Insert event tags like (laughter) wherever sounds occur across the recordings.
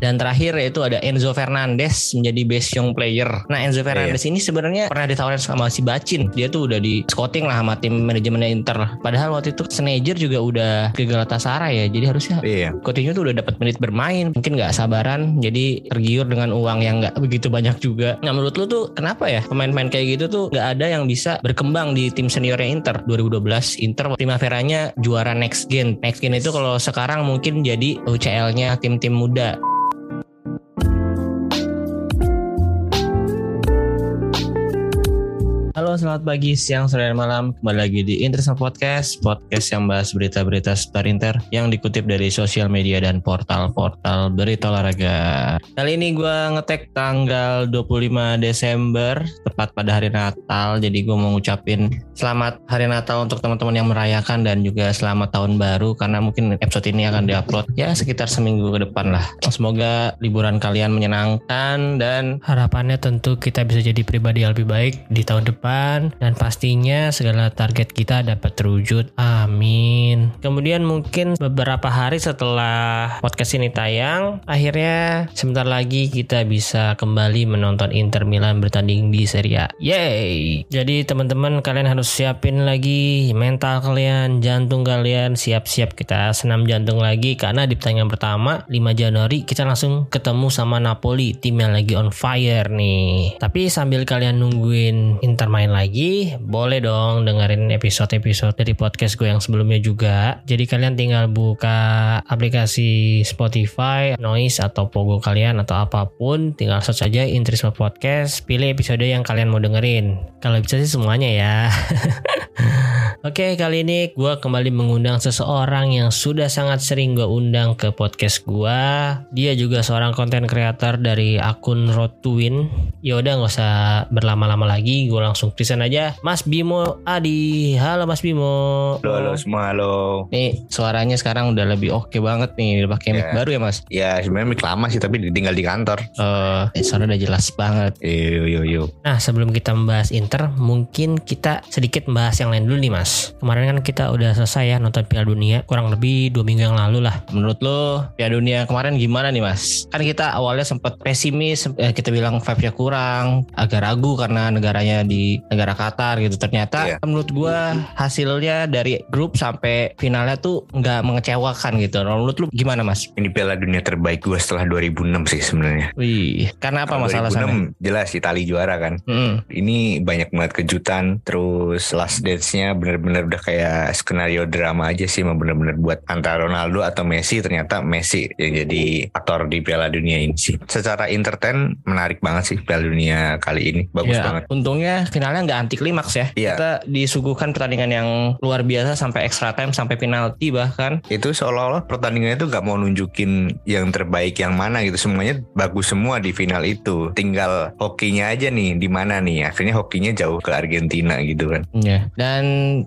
Dan terakhir yaitu ada Enzo Fernandez menjadi best young player. Nah Enzo Fernandez Iya. ini sebenarnya pernah ditawarin sama si Bacin. Dia tuh udah di scouting lah sama tim manajemennya Inter. Padahal waktu itu Sneijder juga udah ke Galatasaray ya. Jadi harusnya Iya. Coutinho tuh udah dapat menit bermain. Mungkin nggak sabaran. Jadi tergiur dengan uang yang nggak begitu banyak juga. Nah menurut lu tuh kenapa ya pemain-pemain kayak gitu tuh nggak ada yang bisa berkembang di tim seniornya Inter 2012 Inter Primaveranya juara next gen. Next gen itu kalau sekarang mungkin jadi UCL-nya tim-tim muda. Halo, selamat pagi, siang, sore, dan malam. Kembali lagi di Interisme Podcast, podcast yang bahas berita-berita seputar Inter yang dikutip dari sosial media dan portal-portal berita olahraga. Kali ini gue ngetek tanggal 25 Desember, tepat pada hari Natal. Jadi gue mau ngucapin selamat hari Natal untuk teman-teman yang merayakan dan juga selamat tahun baru karena mungkin episode ini akan diupload ya sekitar seminggu ke depan lah. Semoga liburan kalian menyenangkan dan harapannya tentu kita bisa jadi pribadi yang lebih baik di tahun depan dan pastinya segala target kita dapat terwujud. Amin. Kemudian mungkin beberapa hari setelah podcast ini tayang, akhirnya sebentar lagi kita bisa kembali menonton Inter Milan bertanding di Serie A. Yeay. Jadi teman-teman kalian harus siapin lagi mental kalian, jantung kalian, siap-siap kita senam jantung lagi karena di pertandingan pertama 5 Januari kita langsung ketemu sama Napoli, tim yang lagi on fire nih. Tapi sambil kalian nungguin Inter main lagi, boleh dong dengerin episode-episode dari podcast gue yang sebelumnya juga. Jadi kalian tinggal buka aplikasi Spotify, Noise atau Pogo kalian atau apa pun, tinggal search aja Intrisme Podcast, pilih episode yang kalian mau dengerin. Kalau bisa sih semuanya ya. (laughs) Oke, kali ini gue kembali mengundang seseorang yang sudah sangat sering gue undang ke podcast gue. Dia juga seorang konten creator dari akun Road to Win. Yaudah nggak usah berlama-lama lagi, gue langsung present aja. Mas Bimo Adi, halo Mas Bimo. Halo, halo semua, halo. Nih suaranya sekarang udah lebih oke banget nih, udah pakai mic Ya. baru ya Mas. Ya sebenarnya mic lama sih tapi tinggal di kantor. Eh, suara udah jelas banget. Yo yo yo. Nah sebelum kita membahas Inter, mungkin kita sedikit membahas yang lain dulu nih Mas. Kemarin kan kita udah selesai ya nonton Piala Dunia, kurang lebih dua minggu yang lalu lah. Menurut lo Piala Dunia kemarin gimana nih Mas? Kan kita awalnya sempat pesimis, eh, kita bilang vibe-nya kurang, agak ragu karena negaranya di negara Qatar gitu. Ternyata Iya. menurut gua hasilnya dari grup sampai finalnya tuh nggak mengecewakan gitu. Menurut lu gimana Mas? Ini Piala Dunia terbaik gue setelah 2006 sih sebenarnya. Wih, karena apa masalah sana? 2006 jelas Itali juara kan. Mm, Ini banyak banget kejutan. Terus last dance-nya bener-bener udah kayak skenario drama aja sih. Emang bener-bener buat antara Ronaldo atau Messi. Ternyata Messi yang jadi aktor di Piala Dunia ini sih. Secara entertain menarik banget sih Piala Dunia kali ini. Bagus Ya, banget. Untungnya finalnya nggak anti klimaks ya. Iya. Kita disuguhkan pertandingan yang luar biasa sampai extra time sampai penalti bahkan. itu seolah-olah pertandingannya itu nggak mau nunjukin yang terbaik yang mana gitu semuanya bagus semua di final itu tinggal hokinya aja nih di mana nih akhirnya hokinya jauh ke Argentina gitu kan Ya. Dan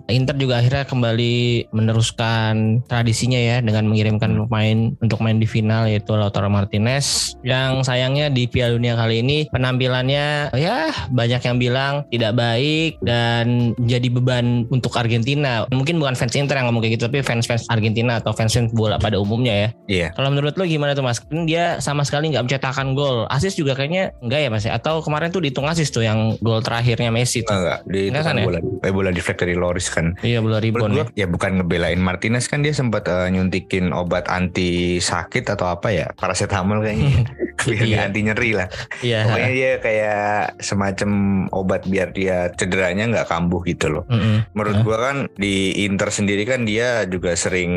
Inter juga akhirnya kembali meneruskan tradisinya ya dengan mengirimkan pemain untuk main di final yaitu Lautaro Martinez. Yang sayangnya di Piala Dunia kali ini penampilannya ya banyak yang bilang tidak baik dan jadi beban untuk Argentina. Mungkin bukan fans Inter yang ngomong kayak gitu tapi fans-fans Argentina atau fans-fans bola pada umumnya ya. iya Kalau menurut lo gimana tuh mas? Kan dia sama sekali nggak mencetakkan gol. Asis juga kayaknya enggak ya mas? Atau kemarin tuh dihitung asis tuh yang gol terakhirnya Messi tuh. enggak Enggak kan kan ya? bola eh, bola deflect dari Loris kan Iya bola gua, ya. ya bukan ngebelain Martinez kan dia sempat eh, nyuntikin obat anti sakit atau apa ya paracetamol kayaknya (laughs) biar Iya. anti nyeri lah. Iya. Pokoknya dia kayak semacam obat biar dia cederanya nggak kambuh gitu loh. Mm-mm. Menurut Hah? gua kan di Inter sendiri kan dia juga sering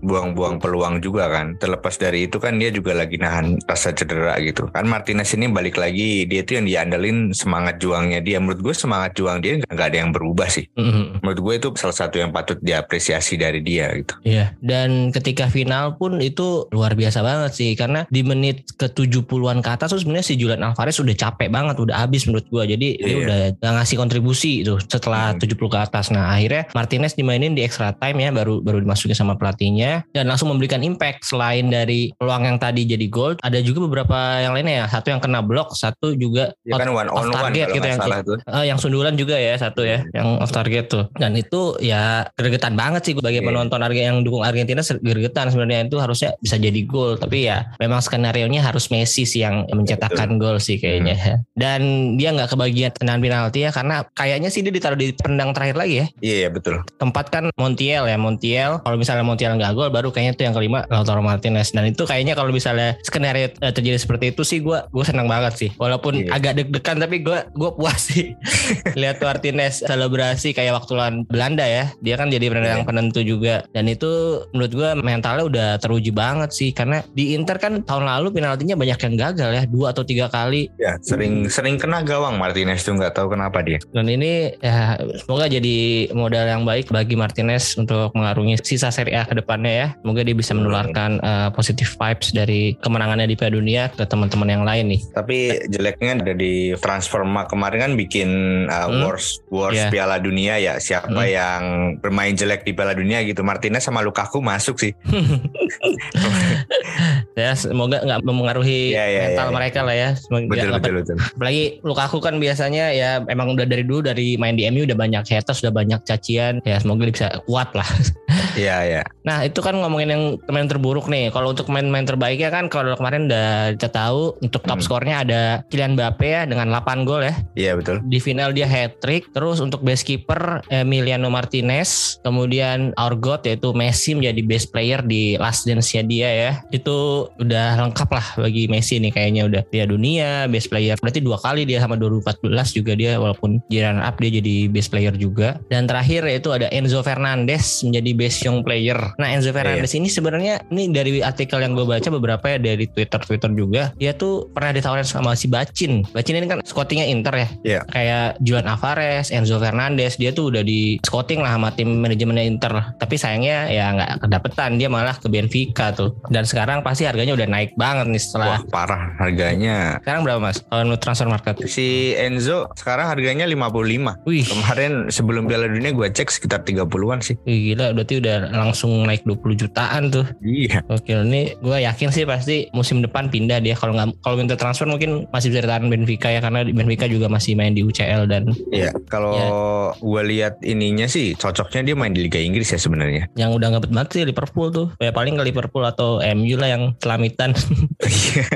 buang-buang peluang juga kan. Terlepas dari itu kan dia juga lagi nahan rasa cedera gitu. Kan Martinez ini balik lagi dia itu yang diandelin semangat juangnya dia. Menurut gue semangat juang dia nggak ada yang berubah sih. Mm-mm. Menurut gue itu salah satu yang patut diapresiasi dari dia gitu. Iya, dan ketika final pun itu luar biasa banget sih karena di menit ke 70-an ke atas tuh sebenarnya si Julian Alvarez udah capek banget, udah habis menurut gua. Jadi dia Iya. udah gak ngasih kontribusi tuh setelah Hmm. 70 ke atas. Nah, akhirnya Martinez dimainin di extra time ya baru baru dimasukin sama pelatihnya dan langsung memberikan impact selain dari peluang yang tadi jadi gol, ada juga beberapa yang lainnya ya. Satu yang kena blok, satu juga Ya kan one on off one target kalau gitu yang tuh. Eh, yang sundulan juga ya satu ya, yang off target tuh. Dan itu ya gregetan banget sih bagi Iya. penonton yang dukung Argentina gregetan sebenarnya itu harusnya bisa jadi gol. Tapi ya memang skenario nya harus Messi sih yang mencetakkan gol sih kayaknya. Dan dia nggak kebagian tendangan penalti ya karena kayaknya sih dia ditaruh di pendang terakhir lagi ya. Iya iya, betul. Tempat kan Montiel ya Montiel. Kalau misalnya Montiel nggak gol baru kayaknya itu yang kelima Lautaro Martinez. Dan itu kayaknya kalau misalnya skenario eh, terjadi seperti itu sih gue gue senang banget sih. Walaupun Iya. agak deg-degan tapi gue gue puas sih (laughs) lihat Martinez selebrasi kayak waktu lawan Belanda ya. Dia kan jadi penendang Iya. penentu juga. Dan itu menurut gue mentalnya udah teruji banget sih karena di Inter kan tahun lalu penaltinya banyak yang gagal ya dua atau tiga kali Ya sering sering kena gawang Martinez tuh nggak tahu kenapa dia. dan ini ya semoga jadi modal yang baik bagi Martinez untuk mengarungi sisa Serie A ke depannya ya. Semoga dia bisa menularkan uh, positive vibes dari kemenangannya di Piala Dunia ke teman-teman yang lain nih. Tapi jeleknya ada di Transfermarkt kemarin kan bikin uh, Hmm. Wars Wars Iya. Piala Dunia ya siapa Hmm. yang bermain jelek di Piala Dunia gitu Martinez sama Lukaku masuk sih. (laughs) Ya semoga nggak mempengaruhi Iya, iya, mental iya. mereka lah ya. Betul betul betul. Apalagi Lukaku kan biasanya ya emang udah dari dulu dari main di MU udah banyak haters, udah banyak cacian. Ya semoga dia bisa kuat lah. (laughs) Iya iya. Nah itu kan ngomongin yang pemain terburuk nih. Kalau untuk pemain-pemain terbaiknya kan kalau kemarin udah kita tahu untuk top Hmm. skornya ada Kylian Mbappe ya dengan 8 gol ya. Iya betul. Di final dia hat trick. Terus untuk best keeper Emiliano Martinez. Kemudian our god yaitu Messi menjadi best player di last dance-nya dia ya. Itu udah lengkap lah bagi Messi nih kayaknya udah dia dunia best player. Berarti dua kali dia sama 2014 juga dia walaupun jiran up dia jadi best player juga. Dan terakhir yaitu ada Enzo Fernandez menjadi best young player. Nah Enzo Fernandez ini sebenarnya ini dari artikel yang gue baca beberapa ya dari Twitter Twitter juga dia tuh pernah ditawarin sama si Bacin. Bacin ini kan scoutingnya Inter ya. Iya. Kayak Julian Alvarez, Enzo Fernandez dia tuh udah di scouting lah sama tim manajemennya Inter. Tapi sayangnya ya nggak kedapetan dia malah ke Benfica tuh. Dan sekarang pasti harganya udah naik banget nih setelah Wah parah harganya. sekarang berapa mas? Kalau transfer market? Si Enzo sekarang harganya 55. Wih, Kemarin sebelum Piala Dunia gue cek sekitar 30-an sih. wih, gila berarti udah langsung naik 20 jutaan tuh. Iya. Oke, ini gue yakin sih pasti musim depan pindah dia. Kalau nggak kalau minta transfer mungkin masih bisa ditahan Benfica ya karena Benfica juga masih main di UCL dan Iya. Kalau Iya. gue lihat ininya sih cocoknya dia main di Liga Inggris ya sebenarnya. yang udah ngebet banget sih Liverpool tuh. Ya paling ke Liverpool atau MU lah yang selamitan. (laughs)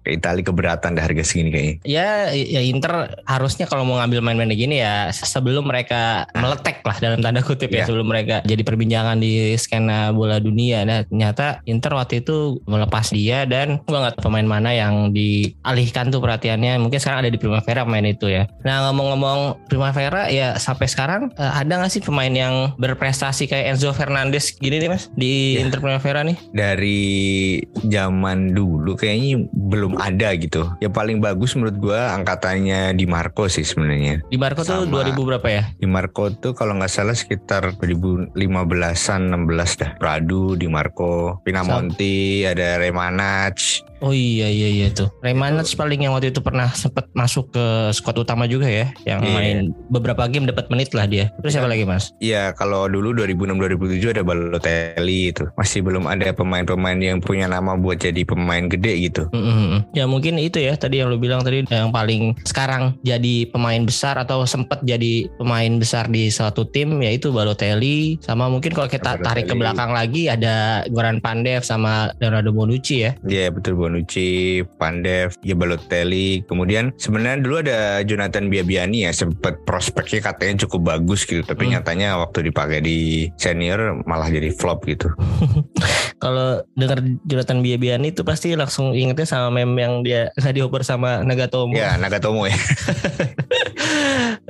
Itali keberatan dah harga segini kayaknya. ya, ya Inter harusnya kalau mau ngambil main-main gini ya sebelum mereka meletek lah dalam tanda kutip ya Iya. sebelum mereka jadi perbincangan di skena bola dunia. Nah ternyata Inter waktu itu melepas dia dan gua nggak tahu pemain mana yang dialihkan tuh perhatiannya. Mungkin sekarang ada di Primavera pemain itu ya. Nah ngomong-ngomong Primavera ya sampai sekarang eh, ada nggak sih pemain yang berprestasi kayak Enzo Fernandez gini nih mas di Iya. Inter Primavera nih? Dari zaman dulu kayaknya belum ada gitu. Ya paling bagus menurut gue angkatannya di Marco sih sebenarnya. Di Marco tuh Sama. 2000 berapa ya? Di Marco tuh kalau nggak salah sekitar 2015-an 16 dah. Pradu, Di Marco, Pinamonti, ada Remanac. Oh iya iya iya tuh. Remanat paling yang waktu itu pernah sempat masuk ke squad utama juga ya, yang Iya. main beberapa game dapat menit lah dia. Terus siapa lagi mas? Ya kalau dulu 2006-2007 ada Balotelli itu. Masih belum ada pemain-pemain yang punya nama buat jadi pemain gede gitu. Ya mungkin itu ya tadi yang lu bilang tadi yang paling sekarang jadi pemain besar atau sempat jadi pemain besar di suatu tim yaitu Balotelli sama mungkin kalau kita Balotelli. tarik ke belakang lagi ada Goran Pandev sama Leonardo Bonucci ya. Iya betul Bonucci, Pandev, ya Balotelli. Kemudian sebenarnya dulu ada Jonathan Biabiani ya sempat prospeknya katanya cukup bagus gitu, tapi Hmm. nyatanya waktu dipakai di senior malah jadi flop gitu. (laughs) kalau dengar Jonathan Biabiani itu pasti langsung ingetnya sama meme yang dia (laughs) nggak dioper sama Nagatomo. Ya Nagatomo ya. (laughs)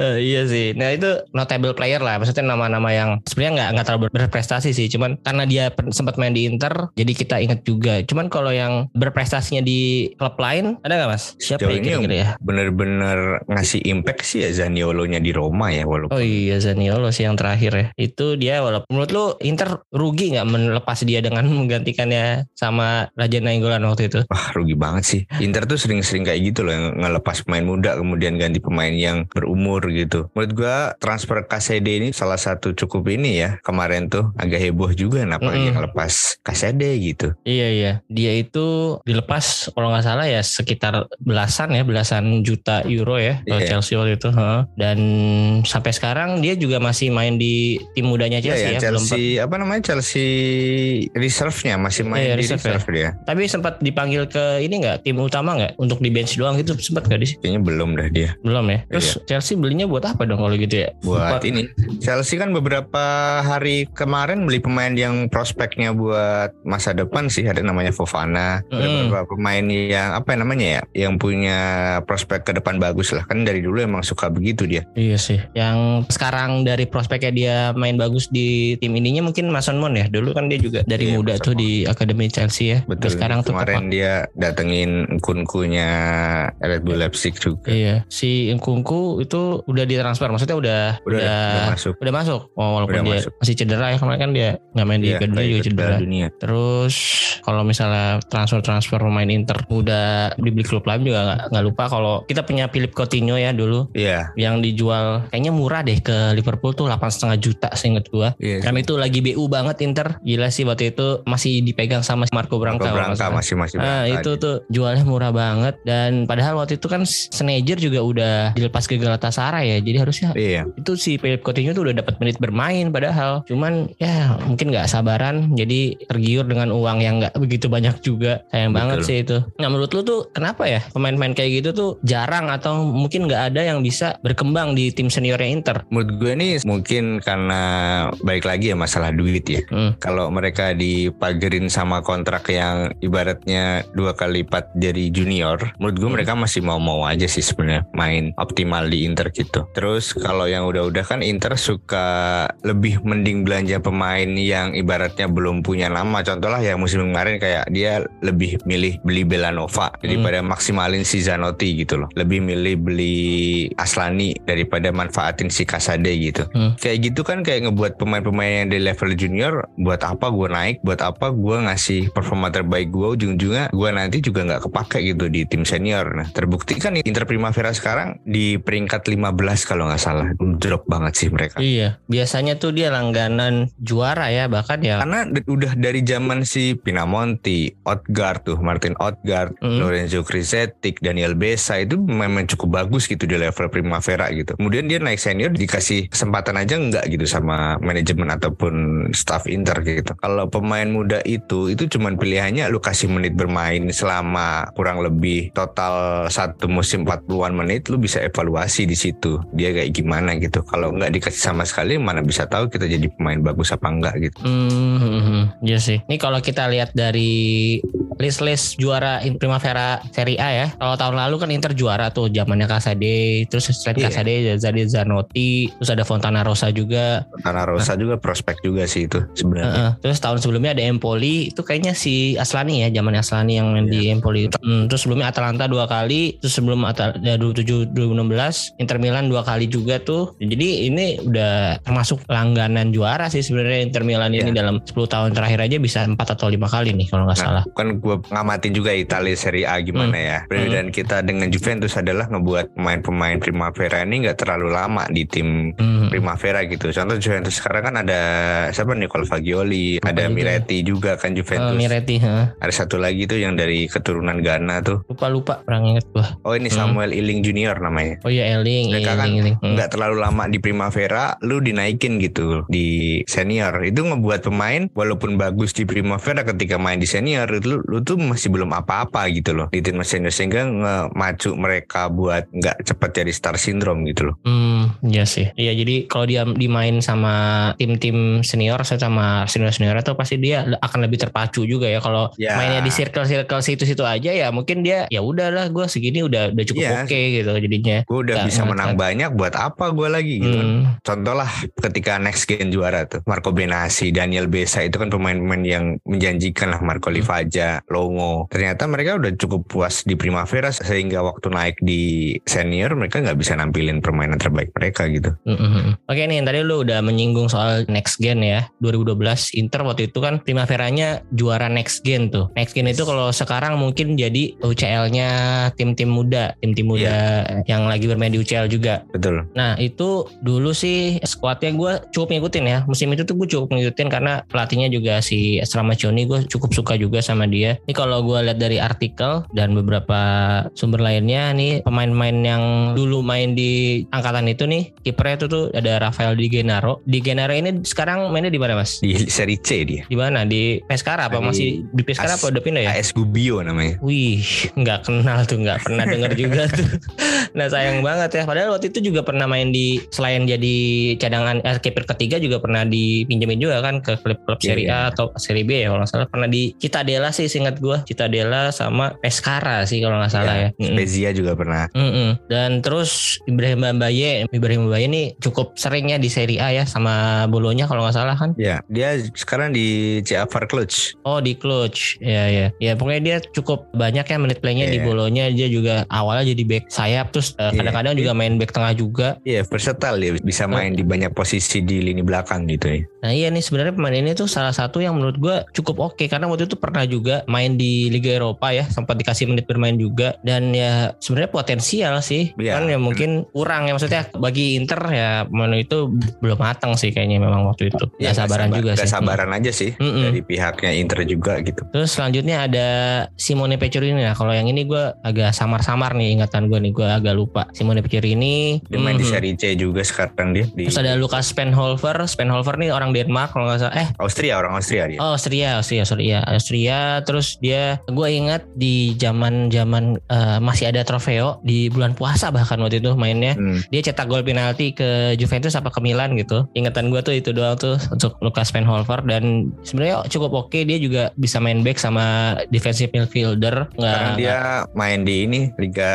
Eh, iya sih. Nah itu notable player lah. Maksudnya nama-nama yang sebenarnya nggak nggak terlalu berprestasi sih. Cuman karena dia sempat main di Inter, jadi kita ingat juga. Cuman kalau yang berprestasinya di klub lain ada nggak mas? Siapa Sejauh ya ini yang kira-kira ya? bener-bener ngasih impact sih ya Zaniolo-nya di Roma ya walaupun. Oh iya Zaniolo sih yang terakhir ya. Itu dia walaupun menurut lu Inter rugi nggak melepas dia dengan (laughs) menggantikannya sama Raja Nainggolan waktu itu? Wah rugi banget sih. Inter tuh sering-sering kayak gitu loh yang ngelepas pemain muda kemudian ganti pemain yang berumur gitu. Menurut gua transfer KCD ini salah satu cukup ini ya. Kemarin tuh agak heboh juga kenapa Mm-mm. dia ngelepas KCD gitu. Iya iya, dia itu dilepas kalau nggak salah ya sekitar belasan ya belasan juta euro ya kalau Iya. Chelsea waktu itu. heeh. Dan sampai sekarang dia juga masih main di tim mudanya Iya Chelsea ya, ya, belum Chelsea apa namanya Chelsea reserve-nya masih main Iya, di reserve ya. reserve dia. Tapi sempat dipanggil ke ini nggak tim utama nggak untuk di bench doang gitu sempat nggak di Kayaknya belum dah dia. belum ya. Terus Iya. Chelsea belinya buat apa dong kalau gitu ya? buat Lupa. ini Chelsea kan beberapa hari kemarin beli pemain yang prospeknya buat masa depan sih ada namanya Fofana ada Mm. beberapa pemain yang apa namanya ya yang punya prospek ke depan bagus lah kan dari dulu emang suka begitu dia Iya sih. Yang sekarang dari prospeknya dia main bagus di tim ininya mungkin Mason Mount ya. Dulu kan dia juga dari Iya, muda Mason tuh di akademi Chelsea ya. betul Terus sekarang tuh kemarin dia datengin kunkunya Red Bull Leipzig juga Iya, si Nkunku itu udah ditransfer, maksudnya udah udah, udah masuk udah masuk. Oh, walaupun Udah dia masuk. masih cedera ya kemarin kan dia nggak main di Iya, Academy lagi juga cedera. Piala dunia Terus kalau misalnya transfer-transfer pemain Inter udah dibeli klub lain juga nggak nggak lupa kalau kita punya Philip Coutinho ya dulu iya yang dijual kayaknya murah deh ke Liverpool tuh 8,5 juta seinget gua. iya Kan itu lagi BU banget Inter. Gila sih waktu itu masih dipegang sama Marco Branca. Marco Branca masih masih Ah Branca itu tuh jualnya murah banget dan padahal waktu itu kan Sneijder juga udah dilepas ke Galatasaray ya. Jadi harusnya iya. itu si Philip Coutinho tuh udah dapat menit bermain padahal. Cuman ya mungkin nggak sabaran. Jadi tergiur dengan uang yang nggak begitu banyak juga. Sayang Betul. banget sih itu. Nah menurut lu tuh kenapa ya pemain-pemain kayak gitu tuh jarang atau mungkin nggak ada yang bisa berkembang di tim seniornya Inter? Menurut gue nih mungkin karena balik lagi ya masalah duit ya. Hmm. kalau mereka dipagerin sama kontrak yang ibaratnya dua kali lipat dari junior, menurut gue Hmm. mereka masih mau-mau aja sih sebenarnya main optimal di Inter gitu. Terus kalau yang udah-udah kan Inter suka lebih mending belanja pemain yang ibaratnya belum punya nama. Contoh lah yang musim kemarin kayak dia lebih milih beli Belanova daripada maksimalin si Zanotti gitu loh. Lebih milih beli Aslani daripada manfaatin si Kasade gitu. Hmm. Kayak gitu kan kayak ngebuat pemain-pemain yang di level junior buat apa gue naik, buat apa gue ngasih performa terbaik gue ujung-ujungnya gue nanti juga nggak kepake gitu di tim senior. Nah terbukti kan Inter Primavera sekarang di peringkat 15 kalau nggak salah drop banget sih mereka. iya biasanya tuh dia langganan juara ya bahkan ya Karena udah dari zaman si Pinamonti, Odgaard tuh, Martin Odgaard, Hmm. Lorenzo Krizetic, Daniel Besa itu memang cukup bagus gitu di level Primavera gitu. Kemudian dia naik senior dikasih kesempatan aja enggak gitu sama manajemen ataupun staff Inter gitu. Kalau pemain muda itu itu cuman pilihannya lu kasih menit bermain selama kurang lebih total satu musim 40-an menit lu bisa evaluasi di situ. Dia kayak gimana gitu. Kalau nggak dikasih sama sekali mana bisa tahu kita jadi pemain bagus apa enggak gitu. Hmm, hmm, hmm. iya sih. Ini kalau kita lihat dari list-list juara in- Primavera Serie A ya. Kalau tahun lalu kan Inter juara tuh zamannya Casade, terus selain Iya. Casade Zadi Zanotti, terus ada Fontana Rosa juga. Karena Rosa juga prospek juga sih itu sebenarnya. Heeh. Terus tahun sebelumnya ada Empoli, itu kayaknya si Aslani ya, zamannya Aslani yang main di Empoli. Hmm, terus sebelumnya Atalanta dua kali, terus sebelum Atal ya, 2007 2016 Inter Milan dua kali juga tuh. Jadi ini udah termasuk langganan juara sih sebenarnya Inter Milan ini Iya. dalam 10 tahun terakhir aja bisa 4 atau lima kali nih kalau nggak salah. Nah, kan gue ngamatin juga Italia Serie A gimana ya. Perbedaan kita dengan Juventus adalah ngebuat pemain-pemain Primavera ini nggak terlalu lama di tim Hmm. Primavera gitu. Contoh Juventus sekarang kan ada siapa Nicolo Fagioli, ada juga. Miretti juga kan Eh, Juventus. Miretti, heeh. Ada satu lagi tuh yang dari keturunan Ghana tuh. lupa-lupa orang inget gua. Oh ini Hmm. Samuel Iling Junior namanya. Oh iya Eling, Mereka kan. Hmm. nggak terlalu lama di Primavera, lu dinaikin gitu di senior. Itu ngebuat pemain walaupun bagus di Primavera ketika main di senior itu lu, lu tuh masih belum apa-apa gitu loh di tim senior sehingga ngemacu mereka buat nggak cepat jadi star syndrome gitu loh. Hmm, Iya sih. Iya jadi kalau dia dimain sama tim-tim senior sama senior-senior itu pasti dia akan lebih terpacu juga ya. Kalau Ya. mainnya di circle-circle situ-situ aja ya mungkin dia ya udahlah gue segini udah udah cukup Iya. oke gitu jadinya. Gue udah Nggak bisa menang banyak buat apa gue lagi gitu kan. Hmm. Contoh lah ketika next gen juara tuh Marco Benassi, Daniel Besa itu kan pemain-pemain yang menjanjikan lah Marco Hmm. Longo. Ternyata mereka udah cukup puas di Primavera sehingga waktu naik di senior mereka nggak bisa nampilin permainan terbaik mereka gitu. Mm-mm. Oke nih tadi lu udah menyinggung soal next gen ya 2012 Inter waktu itu kan Primaveranya juara next gen tuh next gen itu kalau sekarang mungkin jadi UCL-nya tim-tim muda tim-tim muda yang lagi bermain di UCL juga Betul. Nah itu dulu sih skuadnya gue cukup ngikutin ya musim itu tuh gue cukup ngikutin karena pelatihnya juga si Stramaccioni gue cukup suka juga sama dia. Ini kalau gue lihat dari artikel dan beberapa sumber lainnya nih pemain-pemain yang dulu main di angkatan itu nih kipernya itu tuh ada Rafael Di Gennaro. Di Gennaro ini sekarang mainnya di mana mas? Di seri C dia. Di mana? Di Pescara apa Di masih di Pescara AS apa udah pindah ya? AS Gubbio namanya. Wih, nggak kenal tuh, nggak pernah denger juga tuh. (laughs) Nah sayang banget ya. Padahal waktu itu juga pernah main di selain jadi cadangan eh, kiper ketiga juga pernah dipinjemin juga kan ke klub-klub Iya, Serie A atau Serie B ya kalau nggak salah. Pernah di Citadella sih singkat gue. Citadella sama Pescara sih kalau nggak salah ya. Mm-mm. Spezia juga pernah. Mm-mm. Dan terus Ibrahim Mbaye, Ibrahim Mbaye ini cukup seringnya di Serie A ya sama Bolonya kalau nggak salah kan. Ya, dia sekarang di CFR Cluj. Oh di Cluj, ya ya, ya pokoknya dia cukup banyak ya menit playnya di Iya. Bolonya dia juga awalnya jadi back sayap terus eh, Iya. kadang-kadang juga main back tengah juga. Iya, versatile dia bisa Oh. main di banyak posisi di lini belakang gitu ya. Nah iya nih sebenarnya pemain ini tuh salah satu yang menurut gue cukup oke karena waktu itu pernah juga main di Liga Eropa ya sempat dikasih menit bermain juga dan ya sebenarnya potensial sih Iya. kan ya mungkin kurang ya maksudnya bagi Inter ya pemain itu belum matang sih kayaknya memang waktu itu Ya, nggak sabaran sabar- juga nggak sih. sabaran aja sih Mm-mm. dari pihaknya Inter juga gitu. Terus selanjutnya ada Simone Pecorini nah kalau yang ini gue agak samar-samar nih ingatan gue nih gue agak lupa Simone Pecorini Dia main di mhm. Serie C juga sekarang dia di Terus ada Lukas Spenholver Spenholver nih orang Denmark kalau nggak salah eh Austria orang Austria dia. Oh Austria, Austria, sorry ya Austria. Terus dia, gue ingat di zaman zaman eh, masih ada trofeo di bulan puasa bahkan waktu itu mainnya. Hmm. Dia cetak gol penalti ke Juventus apa ke Milan gitu. Ingatan gue tuh itu doang tuh untuk Lucas Penholver dan sebenarnya cukup oke. Dia juga bisa main back sama defensive midfielder. Nggak, Sekarang dia main di ini Liga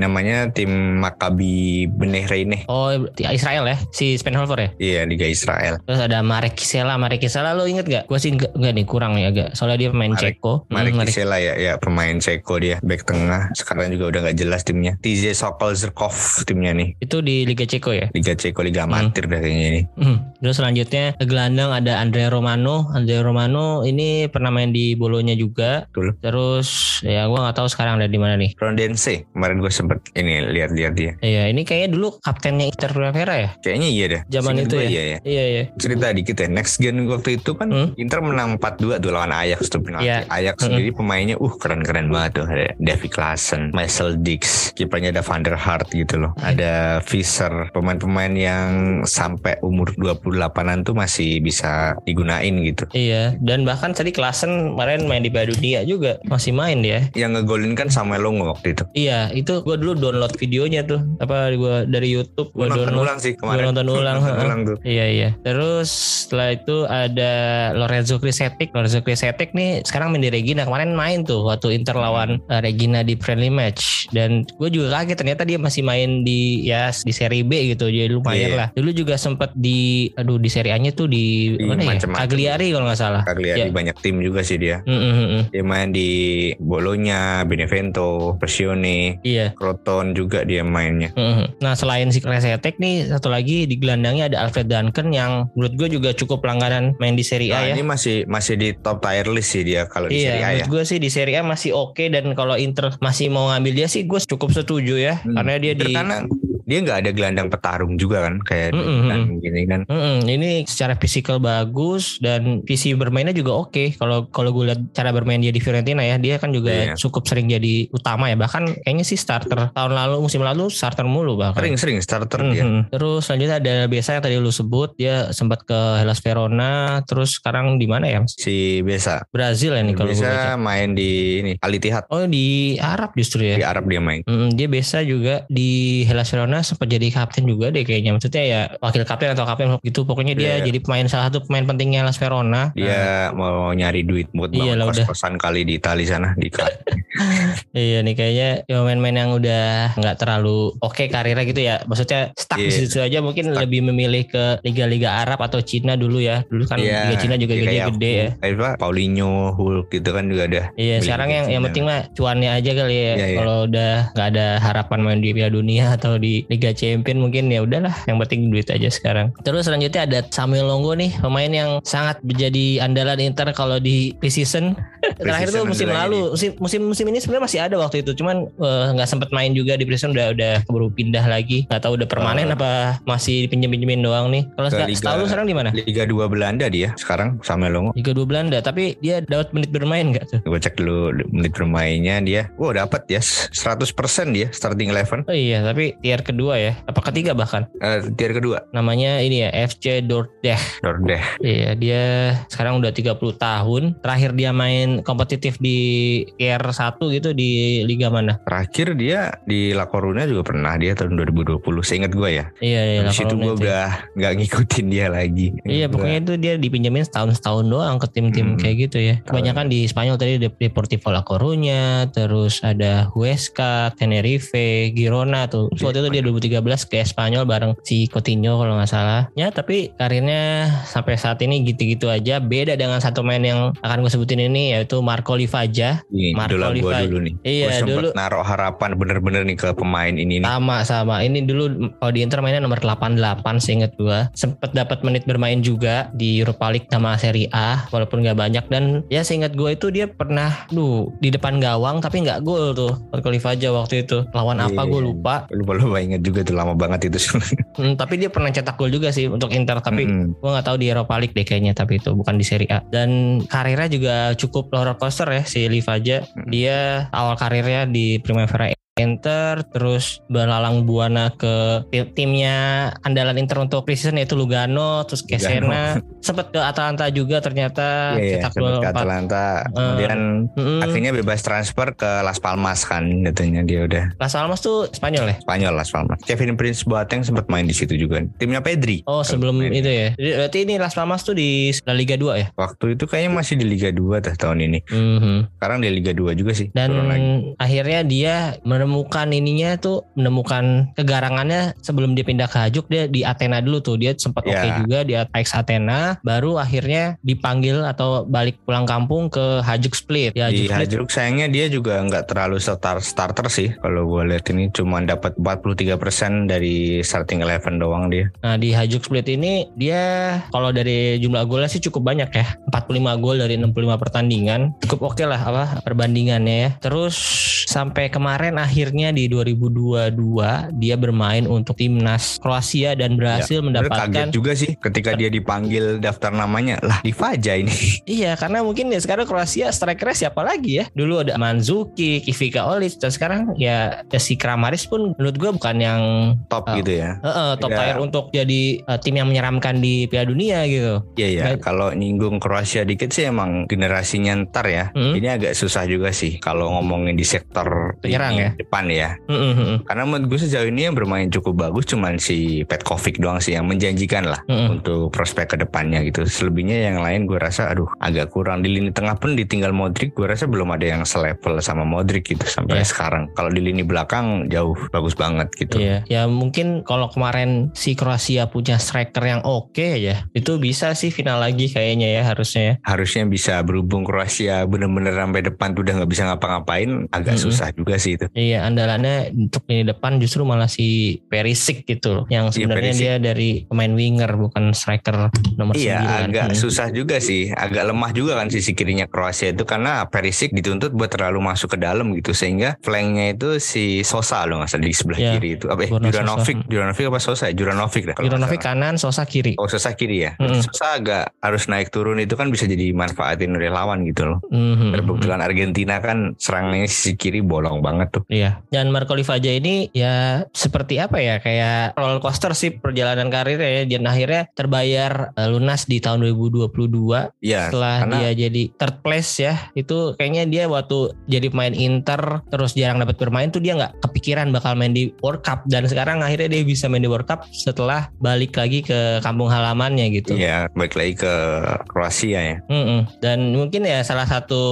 namanya tim Maccabi Bnei Reyne. Oh Israel ya si Spenholver ya. Iya Liga Israel. Terus ada Marek Kisela. Marek Kisela lo inget gak? Gue sih enggak, enggak nih kurang nih agak. Soalnya dia pemain Marek- Ceko. Marek Hmm, ya, ya pemain Ceko dia back tengah. Sekarang juga udah nggak jelas timnya. TJ Sokol Zerkov timnya nih. Itu di Liga Ceko ya. Liga Ceko Liga Amatir dah kayaknya ini. Hmm. Terus selanjutnya ke gelandang ada Andrea Romano. Andrea Romano ini pernah main di Bolonya juga. Betul. Terus ya gua nggak tahu sekarang ada di mana nih. Rondense kemarin gue sempet ini lihat-lihat dia. Iya, ini kayaknya dulu kaptennya Inter Primavera ya. Kayaknya iya dah. Zaman itu ya? Iya ya. Iya, iya. Cerita dikit ya. Next gen waktu itu kan Hmm. Inter menang 4-2 tuh lawan Ajax tuh penalti. Iya. Ajax Mm-mm. sendiri pemainnya uh keren-keren banget tuh. Ada Davy Klaassen, Marcel Dix, kipernya ada Van der Hart gitu loh. Ada Fischer, pemain-pemain yang sampai umur 28-an tuh masih bisa digunain gitu. Iya, dan bahkan tadi Klasen kemarin main di Piala Dunia juga masih main dia. Yang ngegolin kan Samuel Longo waktu itu. Iya, itu gua dulu download videonya tuh. Apa gua dari YouTube Gue gua nonton download. ulang sih Gua kemarin. nonton (laughs) ulang, Nonton heeh. ulang tuh. Iya iya. Terus setelah itu ada Lorenzo Krisetic. Lorenzo Krisetic nih sekarang main di Regina. Kemarin main tuh waktu Inter lawan uh, Regina di friendly match. Dan gue juga kaget ternyata dia masih main di ya di Serie B gitu. Jadi lumayan Iya. lah. Dulu juga sempat di aduh di Serie A-nya tuh di, Di mana ya? macam-macam. Cagliari kalau nggak salah. Cagliari Iya. banyak tim juga sih dia. Mm, mm, mm, mm. Dia main di Bologna, Benevento, Pressione, Iya. Croton juga dia mainnya. Mhm. Nah selain si Kresetek nih satu lagi di gelandangnya ada Alfred Duncan yang menurut gue juga cukup langganan main di Serie A Nah, ya. ini masih masih di top tier list sih dia kalau di Iya, Serie A ya. gue sih di Serie A masih oke dan kalau Inter masih mau ngambil dia sih gue cukup setuju ya Hmm. karena dia di Karena dia nggak ada gelandang petarung juga kan kayak Mm-mm, dan gini kan. Mm-mm, ini secara fisikal bagus dan visi bermainnya juga oke. Kalau kalau gue lihat cara bermain dia di Fiorentina ya, dia kan juga Iya. cukup sering jadi utama ya. Bahkan kayaknya sih starter tahun lalu musim lalu starter mulu bahkan. Sering-sering starter dia. Mhm. Terus selanjutnya ada biasa yang tadi lu sebut dia sempat ke Hellas Verona, terus sekarang di mana ya? Si Besa. Brazil ya nih kalau. Bisa main di ini Al Ittihad Oh di Arab justru ya. di Arab dia main. Mm, dia biasa juga di Hellas Verona Girona sempat jadi kapten juga deh kayaknya. Maksudnya ya wakil kapten atau kapten gitu. Pokoknya dia Iya. jadi pemain salah satu pemain pentingnya Las Verona. Nah, Dia mau nyari duit buat Iya bangun udah. kos-kosan kali di Itali sana di (laughs) Iya nih kayaknya ya pemain-pemain yang udah nggak terlalu oke karirnya gitu ya. Maksudnya stuck di Iya. situ aja mungkin Stuck. lebih memilih ke liga-liga Arab atau Cina dulu ya. Dulu kan Iya, liga Cina juga iya, gajinya kayak gede ya. Kayak apa? Paulinho, Hulk gitu kan juga ada. Iya, sekarang yang yang penting mah cuannya aja kali ya. Iya. Kalau udah nggak ada harapan main di Piala Dunia atau di Liga Champion mungkin ya udahlah, yang penting duit aja sekarang. Terus selanjutnya ada Samuel Longo nih, pemain yang sangat menjadi andalan Inter kalau di preseason. Terakhir tuh musim lalu, musim musim musim ini sebenarnya masih ada waktu itu, cuman eh, nggak sempet main juga di preseason udah udah keburu pindah lagi. Nggak tahu udah permanen Oh. apa masih dipinjem-pinjemin doang nih. Kalau setahu lu sekarang di mana? Liga 2 Belanda dia sekarang sama Longo. Liga 2 Belanda, tapi dia dapat menit bermain nggak tuh? Gue cek dulu menit bermainnya dia. Wow dapat ya 100% dia starting eleven. Oh iya, tapi tier kedua ya, apa ketiga bahkan? Eh, tier kedua namanya ini ya FC Dordrecht. Dordeh. Iya, dia sekarang udah 30 tahun. Terakhir dia main kompetitif di tier 1 gitu di liga mana? Terakhir dia di La Coruna juga pernah dia tahun 2020. Seingat gue ya. Iya, iya. Habis La itu Corona gue udah nggak ngikutin dia lagi. Iya, Gua- pokoknya itu dia dipinjemin setahun-setahun doang ke tim-tim Hmm. kayak gitu ya. Kebanyakan di Spanyol tadi Deportivo La Coruña, terus ada Huesca, Tenerife, Girona tuh. Waktu itu dia 2013 ke Spanyol bareng si Coutinho kalau nggak salah. Ya, tapi karirnya sampai saat ini gitu-gitu aja. Beda dengan satu main yang akan gue sebutin ini yaitu Marco Livaja. Ini Marco idola gue Livaja. dulu nih. Iya, Gua dulu naruh harapan bener-bener nih ke pemain ini nih. sama sama. Ini dulu kalau di Inter mainnya nomor 88 seingat gua. Sempet dapat menit bermain juga di Europa League sama Serie A walaupun nggak banyak dan ya seingat gua itu dia pernah duh di depan gawang tapi nggak gol tuh Marco Livaja waktu itu. Lawan apa Iya. gue lupa. Lupa-lupa inget juga tuh lama banget itu. (laughs) Hmm, tapi dia pernah cetak gol juga sih untuk Inter tapi Mm-mm. Gue nggak tahu di Europa League deh kayaknya tapi itu bukan di Serie A. Dan karirnya juga cukup roller coaster ya si Livaja. Hmm. Dia awal karirnya di Primavera Inter terus belalang buana ke tim- timnya andalan Inter untuk preseason yaitu Lugano terus ke Lugano. Siena sempat ke Atalanta juga ternyata Iya, iya. cetak gol ke 4 Atalanta. Kemudian Mm-mm. akhirnya bebas transfer ke Las Palmas kan. Katanya dia udah Las Palmas tuh Spanyol ya? Spanyol Las Palmas. Kevin Prince Boateng sempat main di situ juga. Timnya Pedri. Oh sebelum main. itu ya. Jadi Berarti ini Las Palmas tuh di La Liga 2 ya? Waktu itu kayaknya masih di Liga 2 tuh tahun ini. Mhm. Sekarang di Liga 2 juga sih. dan akhirnya dia menemukan ininya tuh menemukan kegarangannya sebelum dia pindah ke Hajuk dia di Athena dulu tuh. Dia sempat oke Ya. juga di Ajax Athena baru akhirnya dipanggil atau balik pulang kampung ke Hajuk Split. Ya di Hajuk Split Hajduk sayangnya dia juga nggak terlalu start starter sih kalau gue lihat ini. Cuma dapat 43% dari starting eleven doang dia. Nah di Hajuk Split ini dia kalau dari jumlah golnya sih cukup banyak ya. 45 gol dari 65 pertandingan. Cukup oke lah apa perbandingannya ya. Terus sampai kemarin akhirnya di 2022 dia bermain untuk timnas Kroasia dan berhasil Sebenarnya mendapatkan kaget juga sih ketika dia dipanggil daftar namanya lah Divaja ini (laughs) Iya karena mungkin ya sekarang Kroasia strikernya siapa lagi ya Dulu ada Mandzukic, Ivica Olic Dan sekarang ya, ya si Kramaric pun menurut gue bukan yang top Oh. gitu ya eh, eh, top Ya. tier untuk jadi eh, tim yang menyeramkan di Piala Dunia gitu Iya ya, Baik. kalau nyinggung Kroasia dikit sih emang generasinya ntar ya. Hmm. Ini agak susah juga sih kalau ngomongin di sektor Penyerang ya? Depan ya. Mm, mm, mm, Karena menurut gue sejauh ini yang bermain cukup bagus cuman si Petkovic doang sih yang menjanjikan lah mm, mm. untuk prospek ke depannya gitu. Selebihnya yang lain gue rasa aduh agak kurang di lini tengah pun ditinggal Modric gue rasa belum ada yang selevel sama Modric gitu sampai Iya. sekarang. Kalau di lini belakang jauh bagus banget gitu. Iya, ya mungkin kalau kemarin si Kroasia punya striker yang oke ya, itu bisa sih final lagi kayaknya ya harusnya ya. Harusnya bisa berhubung Kroasia bener-bener sampai depan tuh udah nggak bisa ngapa-ngapain agak Mm-mm. susah juga sih itu. Iya, andalannya untuk lini depan justru malah si Perisic gitu loh, yang Iya, sebenarnya Perisic. dia dari pemain winger bukan striker nomor Iya 9. agak Hmm. susah juga sih Agak lemah juga kan sisi kirinya Kroasia itu Karena Perisic dituntut buat terlalu masuk ke dalam gitu Sehingga flanknya itu si Sosa loh nggak salah di sebelah Iya, kiri itu apa eh, Juranovic Sosa. Juranovic apa Sosa ya? Juranovic nggak Juranovic kanan, Sosa kiri. Oh Sosa kiri ya Mm-mm. Sosa agak harus naik turun itu kan bisa jadi manfaatin oleh lawan gitu loh Mhm. Kebetulan Argentina kan serangnya sisi kiri bolong banget tuh Iya iya. Dan Marco Livaja ini ya seperti apa ya kayak roller coaster sih perjalanan karirnya ya dan akhirnya terbayar uh, lunas di tahun 2022 Iya, setelah karena- dia jadi third place ya itu kayaknya dia waktu jadi pemain Inter terus jarang dapat bermain tuh dia nggak kepikiran bakal main di World Cup dan sekarang akhirnya dia bisa main di World Cup setelah balik lagi ke kampung halamannya gitu. Iya, balik lagi ke Kroasia ya. Mm-mm. Dan mungkin ya salah satu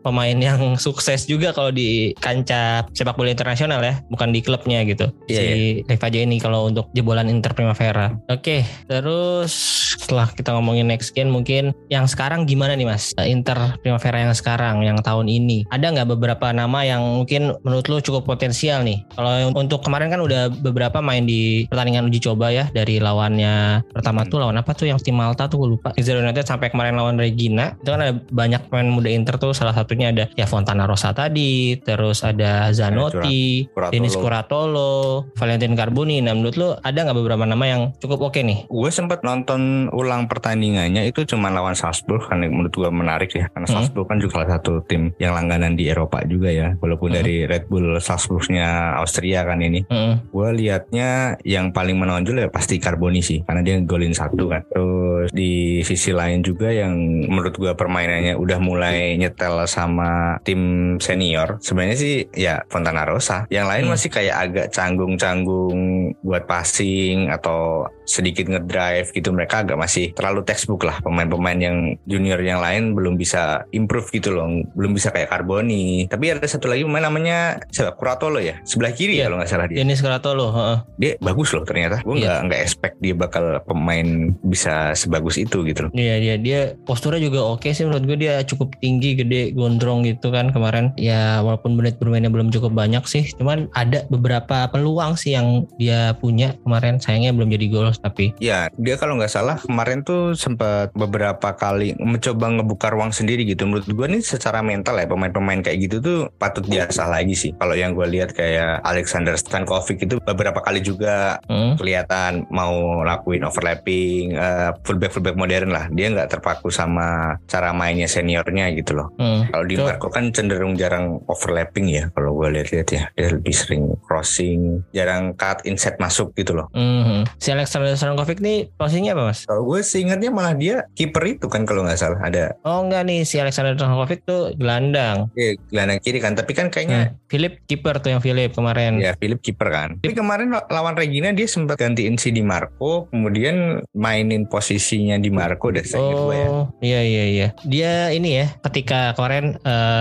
pemain yang (laughs) sukses juga kalau di kancah sepak bola internasional ya, bukan di klubnya gitu. Iya, si Rivaja ini kalau untuk jebolan Inter Primavera. Oke, terus setelah kita ngomongin next gen mungkin yang sekarang gimana nih Mas? Inter Primavera yang sekarang, yang tahun ini. Ada nggak beberapa nama yang mungkin menurut lu cukup potensial nih? Kalau untuk kemarin kan udah beberapa main di pertandingan uji coba ya dari lawannya pertama tuh lawan apa tuh yang tim Malta tuh gue lupa. Zero United sampai kemarin lawan Regina. Itu kan ada banyak pemain muda Inter tuh salah satunya ada ya Fontana Rosa tadi, terus ada Zanotti, Curatolo. Denis Curatolo, Valentin Carboni. Nah menurut lu ada nggak beberapa nama yang cukup oke nih? Gue sempat nonton ulang pertandingannya itu cuma lawan Salzburg kan menurut gue menarik ya karena Hmm. Salzburg kan juga salah satu tim yang langganan di Eropa juga ya walaupun Hmm. dari Red Bull Salzburgnya Austria kan ini Mm-mm. gue liatnya yang paling menonjol ya pasti Carboni sih karena dia golin satu kan terus di sisi lain juga yang menurut gue permainannya udah mulai nyetel sama tim senior sebenarnya sih ya Fontana Rosa yang lain Hmm. masih kayak agak canggung-canggung buat passing atau sedikit ngedrive gitu mereka agak masih terlalu textbook lah. Pemain-pemain yang junior yang lain belum bisa improve gitu loh belum bisa kayak Carboni. Tapi ada satu lagi pemain namanya siapa? Curatolo ya? Sebelah kiri Iya. ya kalau nggak salah dia. Denis Curatolo, heeh. dia bagus loh ternyata. Gue Iya. nggak nggak expect dia bakal pemain bisa sebagus itu gitu loh. Iya dia dia posturnya juga oke sih menurut gue dia cukup tinggi gede gondrong gitu kan kemarin. Ya walaupun menit bermainnya belum cukup banyak sih. Cuman ada beberapa peluang sih yang dia punya kemarin. Sayangnya belum jadi gol tapi ya dia kalau nggak salah kemarin tuh sempat beberapa kali mencoba ngebuka ruang sendiri gitu menurut gue nih secara mental ya pemain-pemain kayak gitu tuh patut diasah lagi sih kalau yang gue lihat kayak Alexander Stankovic itu beberapa kali juga hmm, kelihatan mau lakuin overlapping eh, fullback fullback modern lah dia nggak terpaku sama cara mainnya seniornya gitu loh hmm. Kalau di Marco kan cenderung jarang overlapping ya kalau gue lihat-lihat ya. Dia lebih sering crossing, jarang cut inside masuk gitu loh. Mhm. Si Alexander Stankovic nih posisinya apa mas? Kalau gue sih ingatnya malah dia kiper itu kan kalau nggak salah ada Oh enggak nih si Alexander Stankovic tuh gelandang. dia gelandang kiri kan. Tapi kan kayaknya Hmm. Philip kiper tuh yang Philip kemarin. ya Philip kiper kan. Tapi kemarin lawan Regina dia sempat gantiin si Di Marco, kemudian mainin posisinya Di Marco deh saya gue ya. Oh iya iya iya. Dia ini ya ketika kemarin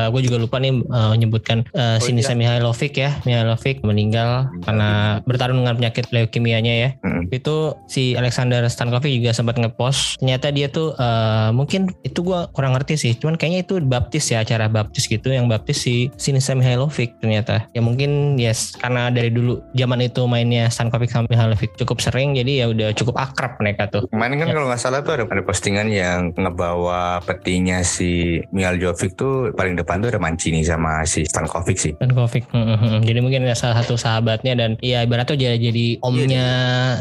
gue juga lupa nih eh, menyebutkan uh, Oh, Sinisa Mihailovic ya. Mihailovic meninggal karena bertarung dengan penyakit leukemianya ya. Mm-mm. Itu si Alexander Stankovic juga sempat ngepost. Ternyata dia tuh eh, mungkin itu gue kurang ngerti sih. Cuman kayaknya itu baptis ya acara baptis gitu yang baptis si Sinisa Mihailovic ternyata. Ya mungkin yes karena dari dulu zaman itu mainnya Stankovic sama Mihailovic cukup sering jadi ya udah cukup akrab mereka tuh. Kemarin kan Ya. kalau nggak salah tuh ada, ada postingan yang ngebawa petinya si Mial Jovic tuh paling depan tuh ada Mancini sama si Stankovic sih. Stankovic. Hmm, hmm, hmm. Jadi mungkin ada salah satu sahabatnya dan ya ibaratnya jadi, jadi omnya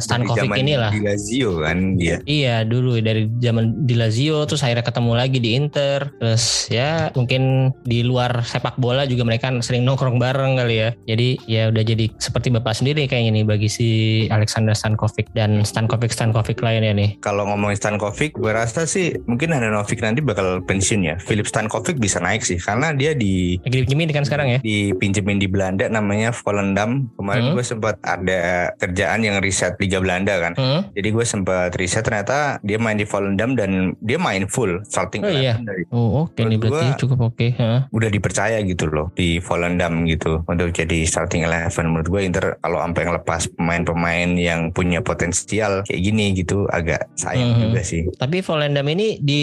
Stankovic Dari zaman inilah. Di Lazio kan dia. Iya dulu dari zaman di Lazio terus akhirnya ketemu lagi di Inter terus ya mungkin di luar sepak bola juga mereka sering nongkrong bareng kali ya jadi ya udah jadi seperti bapak sendiri kayaknya nih bagi si Alexander Stankovic dan Stankovic Stankovic lainnya nih Kalau ngomongin Stankovic, gue rasa sih mungkin Handanovic nanti bakal pensiun ya. Philip Stankovic bisa naik sih karena dia di lagi dipinjemin kan sekarang ya dipinjemin di Belanda namanya Volendam. Kemarin Hmm. gue sempat ada kerjaan yang riset Liga Belanda kan. Hmm? Jadi gue sempat riset ternyata dia main di Volendam dan dia main full starting Oh, iya. 11 dari Oh oke nih Menurut berarti gua- cukup oke Hah? udah dipercaya gitu loh di Volendam gitu untuk jadi starting eleven menurut gue Inter kalau sampai ngelepas pemain-pemain yang punya potensial kayak gini gitu agak sayang Mhm. juga sih Tapi Volendam ini di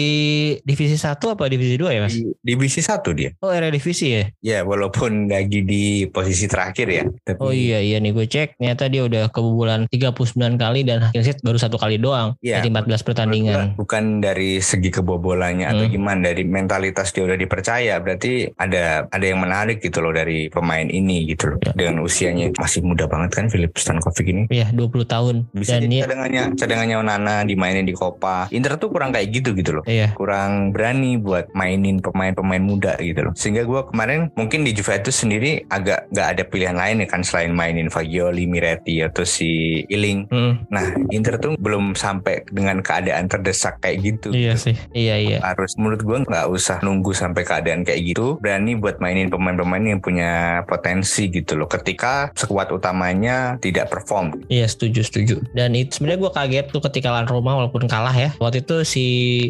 divisi 1 apa divisi 2 ya mas? di divisi satu dia Oh area divisi ya? ya walaupun (laughs) lagi di posisi terakhir ya tapi Oh iya iya nih gue cek ternyata dia udah kebobolan 39 9 kali dan clean sheet baru satu kali doang Iya. dari 14 pertandingan. bukan dari segi kebobolannya atau Hmm. gimana dari mentalitas dia udah dipercaya berarti ada ada yang menarik gitu loh dari pemain ini gitu loh Ya. dengan usianya masih muda banget kan Philip Stankovic ini Iya 20 tahun bisa dan jadi dia cadangannya cadangannya Onana dimainin di Copa Inter tuh kurang kayak gitu gitu loh iya kurang berani buat mainin pemain-pemain muda gitu loh sehingga gue kemarin mungkin di Juventus sendiri agak nggak ada pilihan lain ya kan selain mainin Fagioli, Miretti atau si Iling Mm, nah Inter tuh belum sampai dengan keadaan terdesak kayak gitu iya sih iya iya harus menurut gue nggak usah nunggu sampai keadaan kayak gitu berani buat mainin pemain-pemain yang punya potensi gitu loh ketika sekuat utamanya tidak perform Iya setuju setuju. Dan itu sebenarnya gue kaget tuh ketika lawan Roma walaupun kalah ya. Waktu itu si